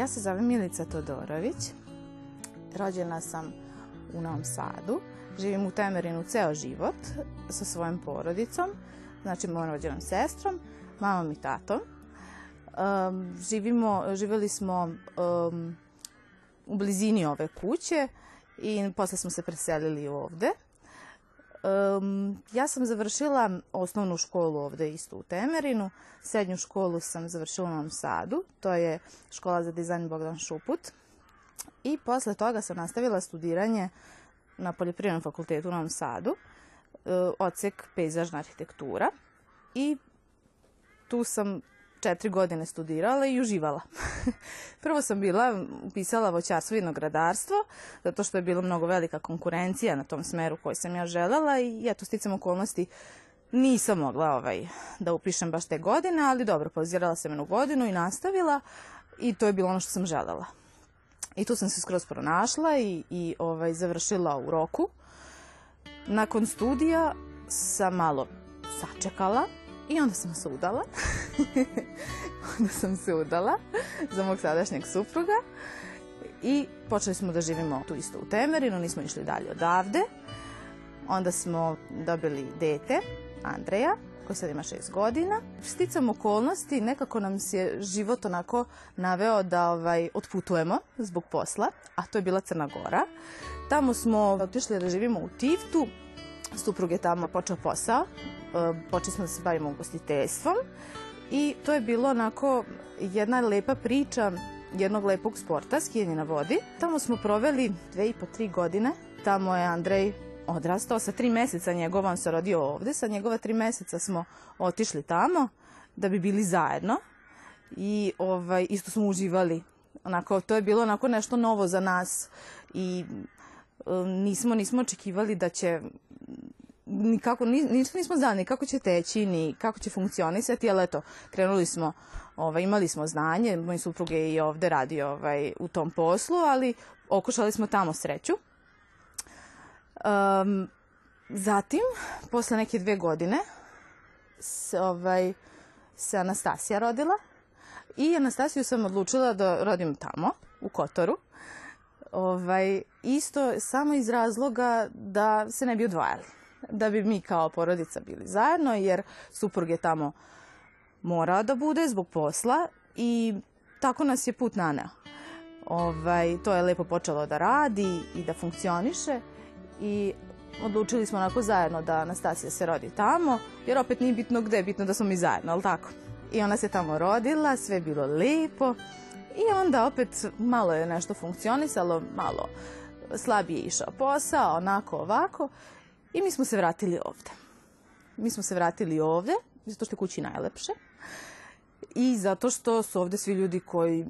Ja se zovem Milica Todorović. Rođena sam u Novom Sadu. Živim u Temerinu ceo život sa svojom porodicom, znači mojom rođenom sestrom, mamom i tatom. Um, živimo, živeli smo um, u blizini ove kuće i posle smo se preselili ovde. Um, ja sam završila osnovnu školu ovde isto u Temerinu, srednju školu sam završila u Novom Sadu, to je škola za dizajn Bogdan Šuput. I posle toga sam nastavila studiranje na Poljoprivrednom fakultetu u Novom Sadu, uh, odsek pejzažna arhitektura. I tu sam četiri godine studirala i uživala. Prvo sam bila, upisala voćarstvo i vinogradarstvo, zato što je bila mnogo velika konkurencija na tom smeru koji sam ja želela i eto, sticam okolnosti nisam mogla ovaj, da upišem baš te godine, ali dobro, pozirala sam jednu godinu i nastavila i to je bilo ono što sam želela. I tu sam se skroz pronašla i, i ovaj, završila u roku. Nakon studija sam malo sačekala i onda sam se udala. onda sam se udala za mog sadašnjeg supruga i počeli smo da živimo tu isto u Temerinu, nismo išli dalje odavde. Onda smo dobili dete, Andreja, koji sad ima šest godina. Sticam okolnosti, nekako nam se život onako naveo da ovaj, otputujemo zbog posla, a to je bila Crna Gora. Tamo smo otišli da živimo u Tivtu, suprug je tamo počeo posao, počeli smo da se bavimo ugostiteljstvom i to je bilo onako jedna lepa priča jednog lepog sporta, skijanje na vodi. Tamo smo proveli dve i po, tri godine. Tamo je Andrej odrastao sa tri meseca njegova, on se rodio ovde, sa njegova tri meseca smo otišli tamo da bi bili zajedno i ovaj, isto smo uživali. Onako, to je bilo onako nešto novo za nas i nismo, nismo očekivali da će nikako, nismo, nismo znali ni kako će teći, ni kako će funkcionisati, ali eto, krenuli smo, ovaj, imali smo znanje, moj suprug je i ovde radio ovaj, u tom poslu, ali okušali smo tamo sreću. Um, zatim, posle neke dve godine, se, ovaj, se Anastasija rodila i Anastasiju sam odlučila da rodim tamo, u Kotoru. Ovaj, isto samo iz razloga da se ne bi odvajali da bi mi kao porodica bili zajedno, jer suprug je tamo morao da bude zbog posla i tako nas je put naneo. Ovaj, to je lepo počelo da radi i da funkcioniše i odlučili smo onako zajedno da Anastasija se rodi tamo, jer opet nije bitno gde, bitno da smo mi zajedno, ali tako? I ona se tamo rodila, sve je bilo lepo i onda opet malo je nešto funkcionisalo, malo slabije išao posao, onako, ovako I mi smo se vratili ovde. Mi smo se vratili ovde, zato što je kući najlepše. I zato što su ovde svi ljudi koji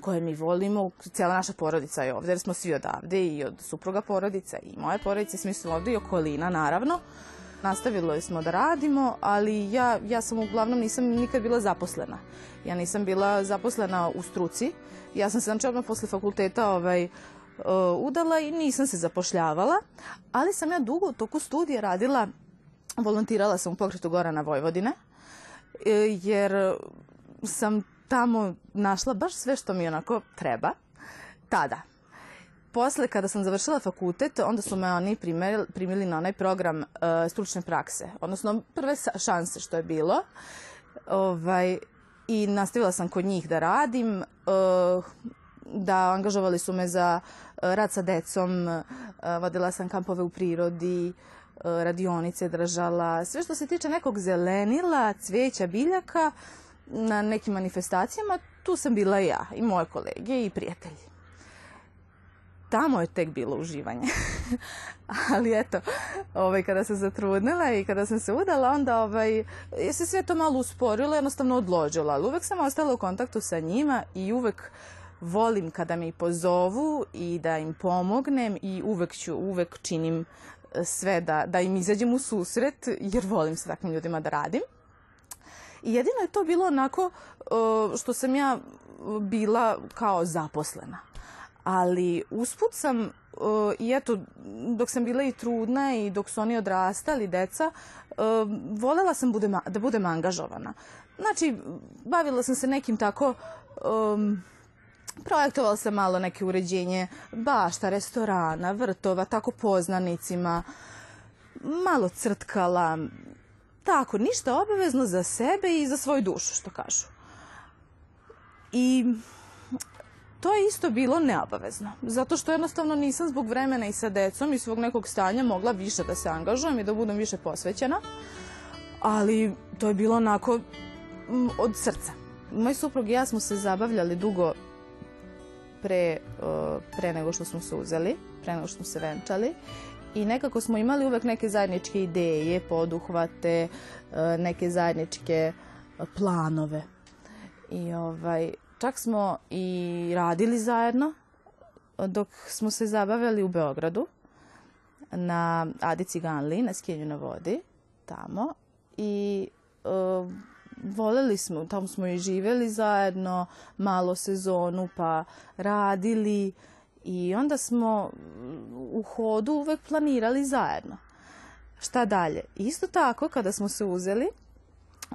koje mi volimo, cijela naša porodica je ovde, jer smo svi odavde i od supruga porodica i moje porodice, svi su ovde i okolina naravno. Nastavilo smo da radimo, ali ja, ja sam uglavnom nisam nikad bila zaposlena. Ja nisam bila zaposlena u struci. Ja sam se odmah posle fakulteta ovaj, udala i nisam se zapošljavala, ali sam ja dugo u toku studija radila, volontirala sam u pokretu Gorana Vojvodine, e, jer sam tamo našla baš sve što mi onako treba tada. Posle, kada sam završila fakultet, onda su me oni primili, primili na onaj program uh, stručne prakse, odnosno prve šanse što je bilo. Ovaj, I nastavila sam kod njih da radim. Uh, da angažovali su me za e, rad sa decom, e, vodila sam kampove u prirodi, e, radionice držala, sve što se tiče nekog zelenila, cveća, biljaka, na nekim manifestacijama, tu sam bila ja i moje kolege i prijatelji. Tamo je tek bilo uživanje. Ali eto, ovaj, kada sam zatrudnila i kada sam se udala, onda ovaj, je se sve to malo usporilo, jednostavno odložila. Ali uvek sam ostala u kontaktu sa njima i uvek uh, volim kada me pozovu i da im pomognem i uvek ću, uvek činim e, sve da, da im izađem u susret jer volim sa takvim ljudima da radim. I jedino je to bilo onako e, što sam ja bila kao zaposlena. Ali usput sam e, i eto, dok sam bila i trudna i dok su oni odrastali, deca, volela sam budem, da budem angažovana. Znači, bavila sam se nekim tako um, projektovala sam malo neke uređenje bašta, restorana, vrtova, tako poznanicima, malo crtkala, tako, ništa obavezno za sebe i za svoju dušu, što kažu. I to je isto bilo neobavezno. Zato što jednostavno nisam zbog vremena i sa decom i svog nekog stanja mogla više da se angažujem i da budem više posvećena. Ali to je bilo onako od srca. Moj suprug i ja smo se zabavljali dugo pre, uh, pre nego što smo se uzeli, pre nego što smo se venčali i nekako smo imali uvek neke zajedničke ideje, poduhvate, uh, neke zajedničke planove. I ovaj, čak smo i radili zajedno dok smo se zabavljali u Beogradu na Adi Ciganli, na skijenju na vodi, tamo. I voleli smo, tamo smo i živeli zajedno, malo sezonu, pa radili i onda smo u hodu uvek planirali zajedno. Šta dalje? Isto tako, kada smo se uzeli,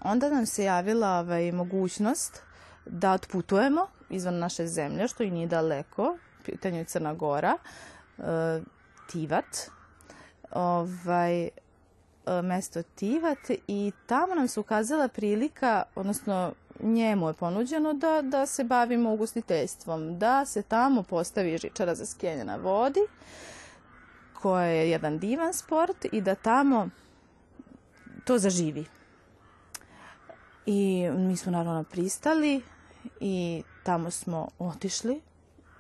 onda nam se javila ovaj, mogućnost da otputujemo izvan naše zemlje, što i nije daleko, pitanju Crna Gora, uh, Tivat, ovaj, mesto Tivat i tamo nam se ukazala prilika, odnosno njemu je ponuđeno da, da se bavimo ugostiteljstvom, da se tamo postavi žičara za skijanje na vodi, koja je jedan divan sport i da tamo to zaživi. I mi smo naravno pristali i tamo smo otišli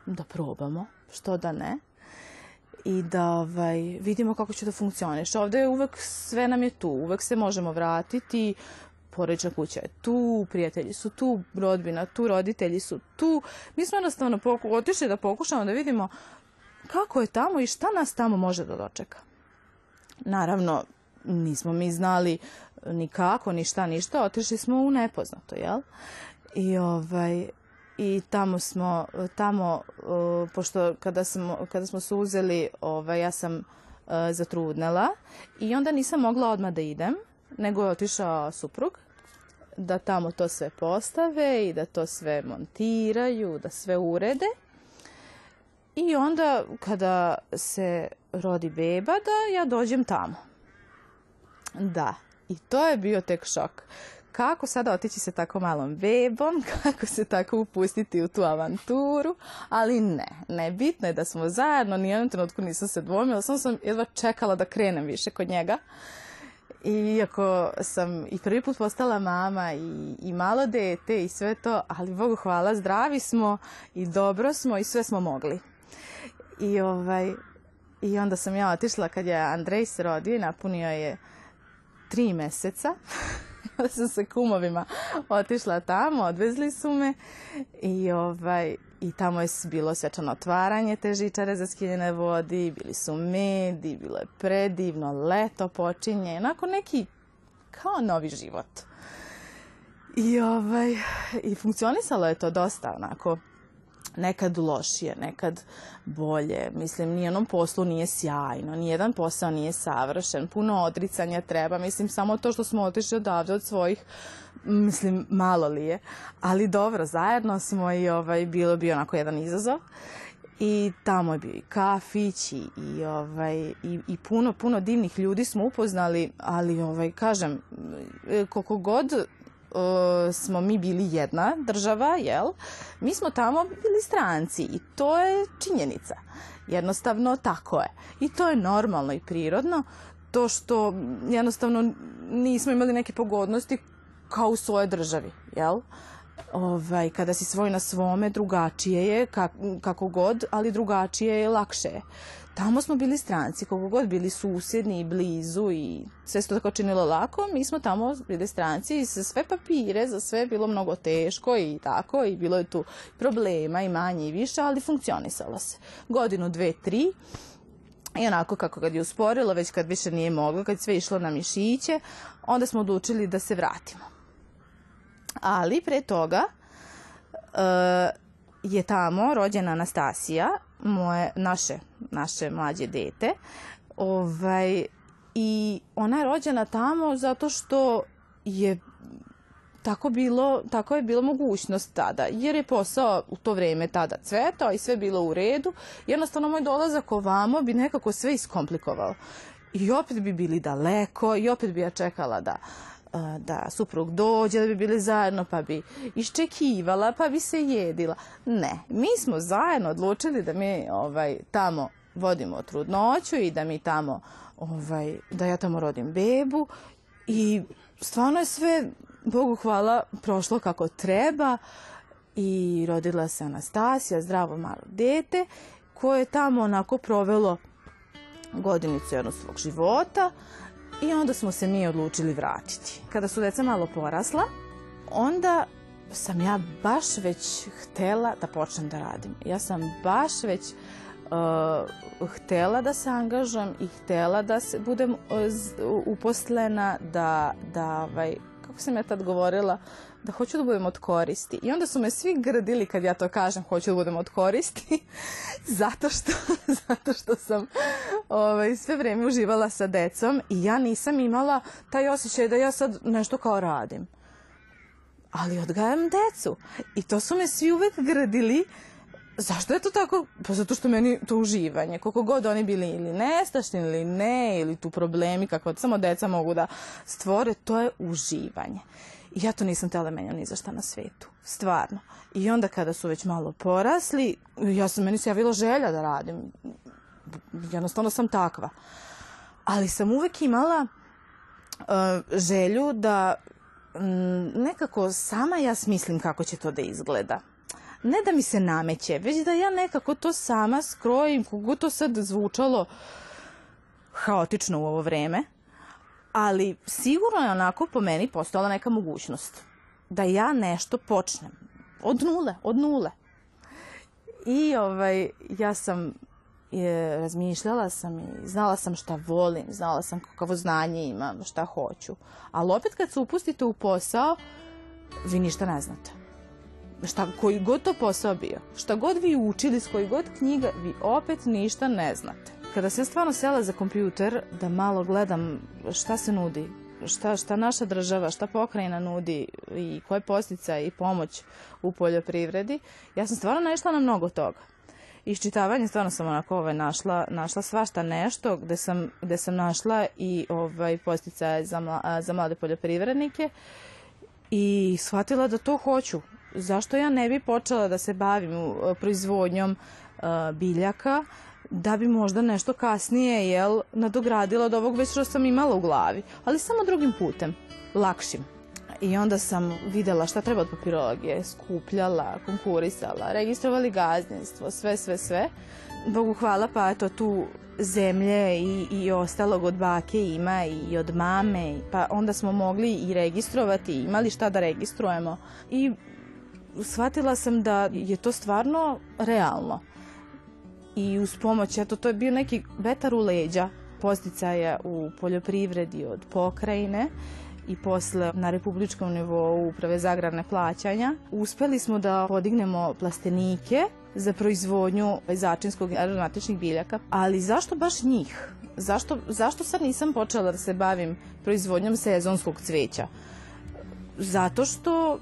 da probamo, što da ne i da ovaj, vidimo kako će da funkcioniš. Ovde je uvek sve nam je tu, uvek se možemo vratiti, porodična kuća je tu, prijatelji su tu, rodbina tu, roditelji su tu. Mi smo jednostavno otišli da pokušamo da vidimo kako je tamo i šta nas tamo može da dočeka. Naravno, nismo mi znali ni kako, ni šta, ništa, otišli smo u nepoznato, jel? I ovaj, i tamo smo, tamo, uh, pošto kada smo, kada smo se uzeli, ovaj, ja sam uh, zatrudnela i onda nisam mogla odmah da idem, nego je otišao suprug da tamo to sve postave i da to sve montiraju, da sve urede. I onda kada se rodi beba da ja dođem tamo. Da, i to je bio tek šok kako sada otići sa tako malom bebom, kako se tako upustiti u tu avanturu, ali ne, ne, bitno je da smo zajedno, ni jednom trenutku nisam se dvomila, samo sam jedva čekala da krenem više kod njega. Iako sam i prvi put postala mama i, i malo dete i sve to, ali Bogu hvala, zdravi smo i dobro smo i sve smo mogli. I, ovaj, I onda sam ja otišla kad je Andrej se rodio i napunio je tri meseca. sam sa kumovima otišla tamo, odvezli su me i, ovaj, i tamo je bilo svečano otvaranje te žičare za skiljene vodi, bili su medi, bilo je predivno, leto počinje, onako neki kao novi život. I, ovaj, i funkcionisalo je to dosta onako nekad lošije, nekad bolje. Mislim, nijednom poslu nije sjajno, nijedan posao nije savršen, puno odricanja treba. Mislim, samo to što smo otišli odavde od svojih mislim, malo li je. Ali dobro, zajedno smo i ovaj, bilo bi onako jedan izazov. I tamo je bio i kafić i, ovaj, i, i puno, puno divnih ljudi smo upoznali, ali ovaj, kažem, koliko god smo mi bili jedna država, jel? Mi smo tamo bili stranci i to je činjenica. Jednostavno tako je. I to je normalno i prirodno. To što jednostavno nismo imali neke pogodnosti kao u svojoj državi, jel? Ovaj, kada si svoj na svome, drugačije je, kako god, ali drugačije je, lakše je. Tamo smo bili stranci, koliko god bili susjedni i blizu i sve se to tako činilo lako, mi smo tamo bili stranci i za sve papire, za sve je bilo mnogo teško i tako i bilo je tu problema i manje i više, ali funkcionisalo se. Godinu, dve, tri i onako kako kad je usporilo, već kad više nije moglo, kad sve išlo na mišiće, onda smo odlučili da se vratimo. Ali pre toga uh, je tamo rođena Anastasija moje, naše, naše mlađe dete. Ovaj, I ona je rođena tamo zato što je tako, bilo, tako je bila mogućnost tada, jer je posao u to vreme tada cvetao i sve bilo u redu. Jednostavno moj dolazak ovamo bi nekako sve iskomplikovao. I opet bi bili daleko i opet bi ja čekala da da suprug dođe, da bi bili zajedno, pa bi iščekivala, pa bi se jedila. Ne, mi smo zajedno odlučili da mi ovaj, tamo vodimo trudnoću i da mi tamo, ovaj, da ja tamo rodim bebu i stvarno je sve, Bogu hvala, prošlo kako treba i rodila se Anastasija, zdravo malo dete, koje je tamo onako provelo godinicu jednog svog života i onda smo se mi odlučili vratiti. Kada su deca malo porasla, onda sam ja baš već htela da počnem da radim. Ja sam baš već htela da se angažujem i htela da se budem uh, uposlena, da, da ovaj, kako sam ja tad govorila, da hoću da budem od koristi. I onda su me svi gradili kad ja to kažem, hoću da budem od koristi, zato što, zato što sam ovaj, sve vreme uživala sa decom i ja nisam imala taj osjećaj da ja sad nešto kao radim. Ali odgajam decu. I to su me svi uvek gradili Zašto je to tako? Pa zato što meni to uživanje. Koliko god oni bili ili nestašni ili ne, ili tu problemi kako samo deca mogu da stvore, to je uživanje. I ja to nisam tela menjala ni za šta na svetu. Stvarno. I onda kada su već malo porasli, ja sam, meni se javila želja da radim. Jednostavno sam takva. Ali sam uvek imala uh, želju da m, nekako sama ja smislim kako će to da izgleda ne da mi se nameće, već da ja nekako to sama skrojim, kogu to sad zvučalo haotično u ovo vreme, ali sigurno je onako po meni postojala neka mogućnost da ja nešto počnem. Od nule, od nule. I ovaj, ja sam je, razmišljala sam i znala sam šta volim, znala sam kakavo znanje imam, šta hoću. Ali opet kad se upustite u posao, vi ništa ne znate šta, koji god to posao bio, šta god vi učili, s koji god knjiga, vi opet ništa ne znate. Kada se stvarno sela za kompjuter da malo gledam šta se nudi, šta, šta naša država, šta pokrajina nudi i koje postica i pomoć u poljoprivredi, ja sam stvarno naišla na mnogo toga. Iščitavanje stvarno sam onako ovaj, našla, našla svašta nešto gde sam, gde sam našla i ovaj, posticaje za, mla, za mlade poljoprivrednike i shvatila da to hoću zašto ja ne bi počela da se bavim proizvodnjom biljaka da bi možda nešto kasnije jel, nadogradila od ovog već što sam imala u glavi, ali samo drugim putem, lakšim. I onda sam videla šta treba od papirologije, skupljala, konkurisala, registrovali gazdinstvo, sve, sve, sve. Bogu hvala, pa eto tu zemlje i, i ostalog od bake ima i od mame, pa onda smo mogli i registrovati, imali šta da registrujemo. I shvatila sam da je to stvarno realno. I uz pomoć, eto, to je bio neki vetar u leđa posticaja u poljoprivredi od pokrajine i posle na republičkom nivou uprave za agrarne plaćanja. Uspeli smo da podignemo plastenike za proizvodnju začinskog aromatičnih biljaka, ali zašto baš njih? Zašto, zašto sad nisam počela da se bavim proizvodnjom sezonskog cveća? Zato što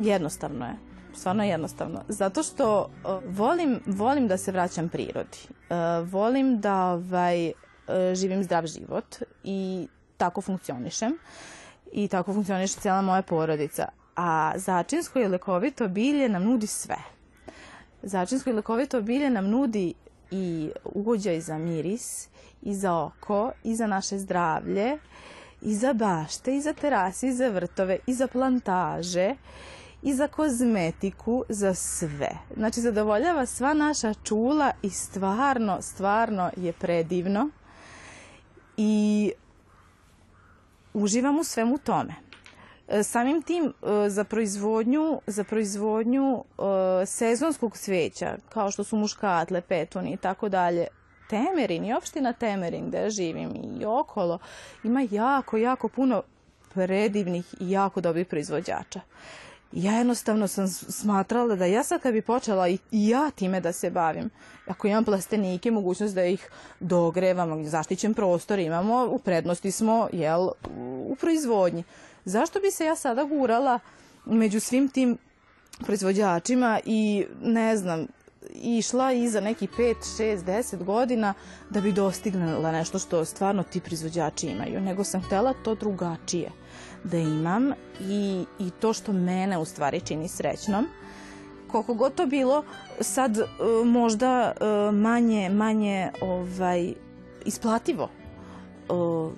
jednostavno je. Stvarno jednostavno. Zato što uh, volim, volim da se vraćam prirodi. Uh, volim da ovaj, uh, živim zdrav život i tako funkcionišem. I tako funkcioniše cijela moja porodica. A začinsko i lekovito bilje nam nudi sve. Začinsko i lekovito bilje nam nudi i ugođaj za miris, i za oko, i za naše zdravlje, i za bašte, i za terase, i za vrtove, i za plantaže, i za kozmetiku, za sve. Znači, zadovoljava sva naša čula i stvarno, stvarno je predivno i uživam u svemu tome. E, samim tim e, za proizvodnju, za proizvodnju e, sezonskog cveća, kao što su muškatle, petuni i tako dalje, Temerin i opština Temerin gde živim i okolo ima jako, jako puno predivnih i jako dobrih proizvođača ja jednostavno sam smatrala da ja sad kad bi počela i, ja time da se bavim, ako imam plastenike, mogućnost da ih dogrevam, zaštićen prostor imamo, u prednosti smo, jel, u proizvodnji. Zašto bi se ja sada gurala među svim tim proizvođačima i ne znam, išla iza neki 5, 6, 10 godina da bi dostignula nešto što stvarno ti proizvođači imaju, nego sam htela to drugačije da imam i, i to što mene u stvari čini srećnom. Koliko god to bilo, sad uh, možda uh, manje, manje ovaj, isplativo. Uh,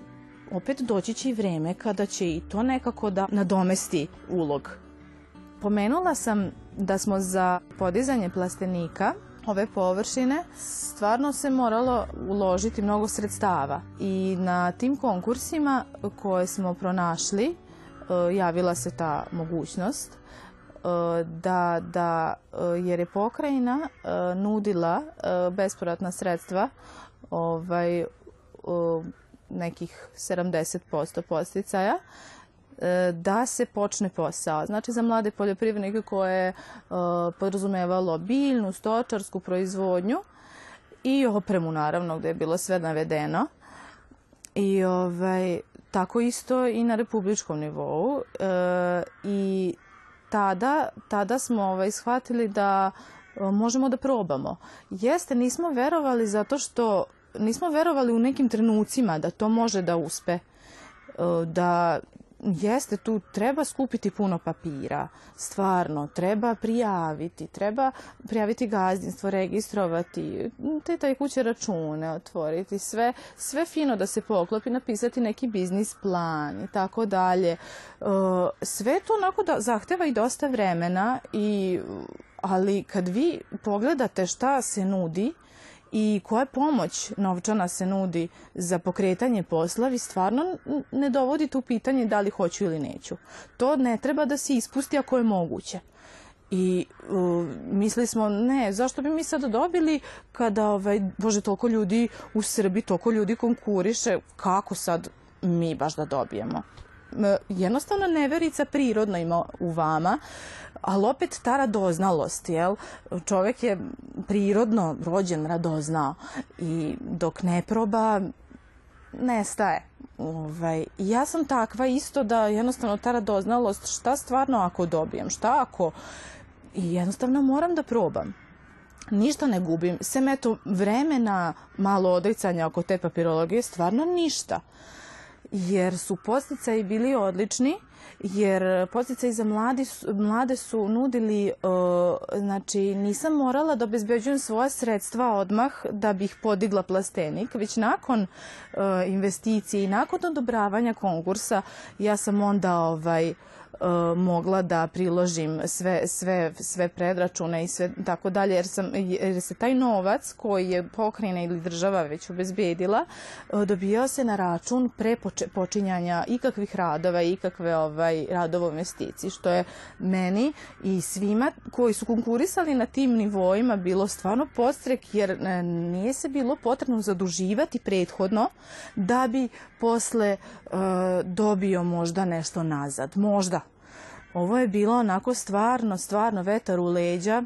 opet doći će i vreme kada će i to nekako da nadomesti ulog. Pomenula sam da smo za podizanje plastenika ove površine stvarno se moralo uložiti mnogo sredstava. I na tim konkursima koje smo pronašli e, javila se ta mogućnost e, da, da e, jer je pokrajina nudila bespovratna sredstva ovaj, nekih 70% posticaja da se počne posao. Znači za mlade poljoprivrednike koje je podrazumevalo biljnu, stočarsku proizvodnju i opremu naravno gde je bilo sve navedeno. I ovaj, tako isto i na republičkom nivou. E, I tada, tada smo ovaj, shvatili da e, možemo da probamo. Jeste, nismo verovali zato što nismo verovali u nekim trenucima da to može da uspe. E, da jeste tu treba skupiti puno papira stvarno treba prijaviti treba prijaviti gazdinstvo registrovati te taj kuće račune otvoriti sve sve fino da se poklopi napisati neki biznis plan i tako dalje. Sve to onako da zahteva i dosta vremena i ali kad vi pogledate šta se nudi i koja pomoć novčana se nudi za pokretanje posla, vi stvarno ne dovodite u pitanje da li hoću ili neću. To ne treba da se ispusti ako je moguće. I uh, mislili smo, ne, zašto bi mi sada dobili kada, ovaj, bože, toliko ljudi u Srbiji, toliko ljudi konkuriše, kako sad mi baš da dobijemo? Jednostavno neverica prirodno ima u vama, ali opet ta radoznalost, jel? Čovek je prirodno rođen radoznao i dok ne proba, nestaje. Ovaj, ja sam takva isto da jednostavno ta radoznalost, šta stvarno ako dobijem, šta ako... I jednostavno moram da probam ništa ne gubim, sem eto vremena, malo odricanja oko te papirologije, stvarno ništa jer su posticaji bili odlični, jer posticaji za mladi, mlade su nudili, uh, znači nisam morala da obezbeđujem svoje sredstva odmah da bih podigla plastenik, već nakon uh, investicije i nakon odobravanja konkursa ja sam onda ovaj, mogla da priložim sve, sve, sve predračune i sve tako dalje, jer, sam, jer se taj novac koji je pokrajina ili država već obezbedila, uh, dobijao se na račun pre počinjanja ikakvih radova i ikakve ovaj, radova investiciji, što je meni i svima koji su konkurisali na tim nivoima bilo stvarno postrek, jer uh, nije se bilo potrebno zaduživati prethodno da bi posle dobio možda nešto nazad. Možda, Ovo je bilo onako stvarno, stvarno vetar u leđa,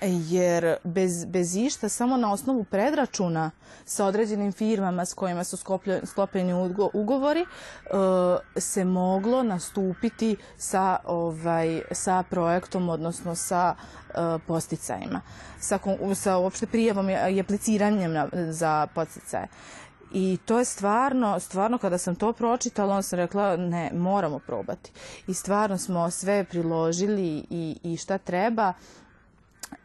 jer bez, bez išta, samo na osnovu predračuna sa određenim firmama s kojima su sklopljeni ugovori, uh, se moglo nastupiti sa, ovaj, sa projektom, odnosno sa uh, posticajima, sa, sa uopšte prijavom i apliciranjem za posticaje. I to je stvarno, stvarno kada sam to pročitala, onda sam rekla ne, moramo probati. I stvarno smo sve priložili i, i šta treba.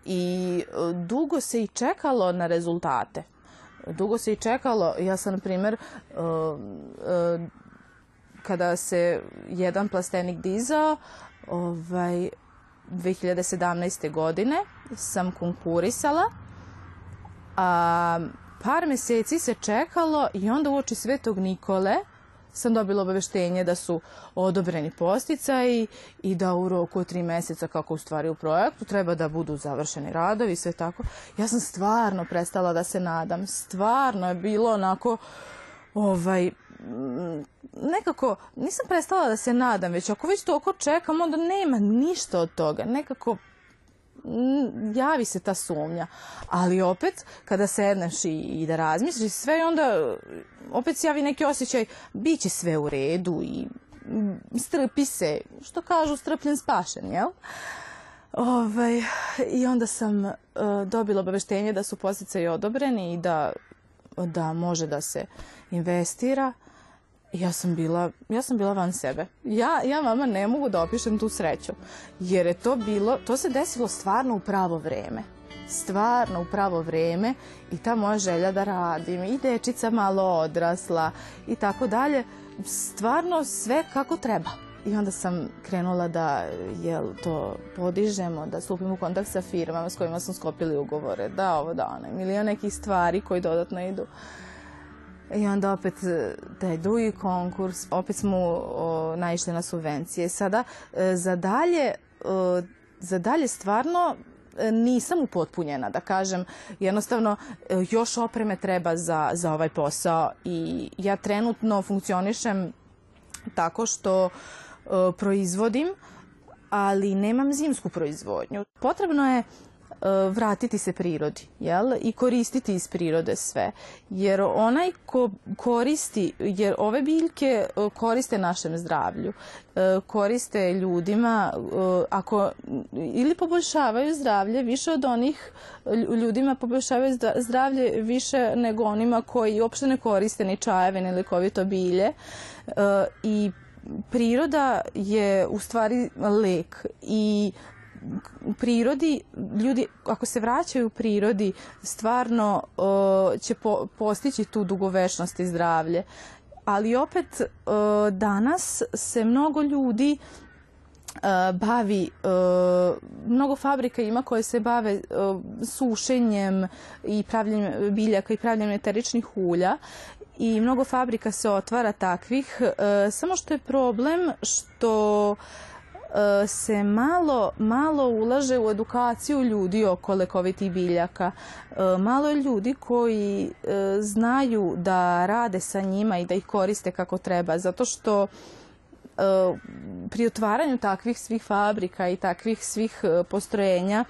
I e, dugo se i čekalo na rezultate. Dugo se i čekalo, ja sam na primjer, uh, uh, kada se jedan plastenik dizao, ovaj, 2017. godine sam konkurisala, a par meseci se čekalo i onda uoči Svetog Nikole sam dobila obaveštenje da su odobreni posticaji i da u roku od tri meseca, kako u stvari u projektu, treba da budu završeni radovi i sve tako. Ja sam stvarno prestala da se nadam. Stvarno je bilo onako, ovaj, nekako, nisam prestala da se nadam, već ako već toliko čekam, onda nema ništa od toga. Nekako javi se ta sumnja. Ali opet, kada sedneš i, i da razmisliš sve, onda opet se javi neki osjećaj, bit će sve u redu i strpi se, što kažu strpljen spašen, jel? Ovaj, I onda sam uh, dobila obaveštenje da su posticaji odobreni i da, da može da se investira. Ja sam bila, ja sam bila van sebe. Ja, ja vama ne mogu da opišem tu sreću. Jer je to bilo, to se desilo stvarno u pravo vreme. Stvarno u pravo vreme i ta moja želja da radim i dečica malo odrasla i tako dalje. Stvarno sve kako treba. I onda sam krenula da jel, to podižemo, da stupim u kontakt sa firmama s kojima smo skopili ugovore, da ovo, da ono, milion nekih stvari koji dodatno idu. I onda opet taj drugi konkurs, opet smo naišli na subvencije. Sada e, za dalje, za dalje stvarno e, nisam upotpunjena, da kažem. Jednostavno, e, još opreme treba za, za ovaj posao i ja trenutno funkcionišem tako što proizvodim, ali nemam zimsku proizvodnju. Potrebno je vratiti se prirodi jel? i koristiti iz prirode sve. Jer onaj ko koristi, jer ove biljke koriste našem zdravlju, koriste ljudima, ako ili poboljšavaju zdravlje više od onih ljudima poboljšavaju zdravlje više nego onima koji uopšte ne koriste ni čajeve ni lekovito bilje i priroda je u stvari lek i u prirodi, ljudi ako se vraćaju u prirodi, stvarno će po, postići tu dugovečnost i zdravlje. Ali opet danas se mnogo ljudi uh, bavi, mnogo fabrika ima koje se bave sušenjem i pravljenjem biljaka i pravljenjem eteričnih ulja i mnogo fabrika se otvara takvih, samo što je problem što E, se malo, malo ulaže u edukaciju ljudi oko lekovitih biljaka. E, malo je ljudi koji e, znaju da rade sa njima i da ih koriste kako treba, zato što pri otvaranju takvih svih fabrika i takvih svih postrojenja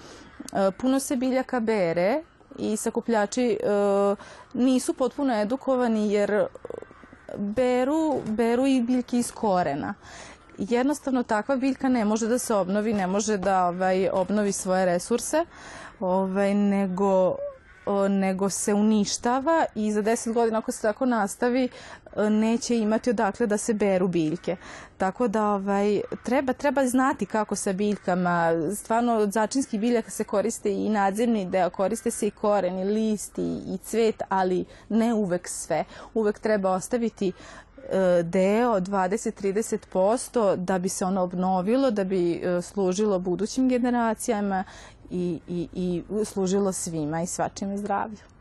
puno se biljaka bere i sakupljači nisu potpuno edukovani jer beru, beru i biljke iz korena jednostavno takva biljka ne može da se obnovi, ne može da ovaj, obnovi svoje resurse, ovaj, nego nego se uništava i za 10 godina ako se tako nastavi neće imati odakle da se beru biljke. Tako da ovaj, treba, treba znati kako sa biljkama. Stvarno od začinskih biljaka se koriste i nadzemni deo, koriste se i koren i list i, cvet, ali ne uvek sve. Uvek treba ostaviti E, deo 20-30% da bi se ono obnovilo, da bi e, služilo budućim generacijama i, i, i služilo svima i svačim zdravlju.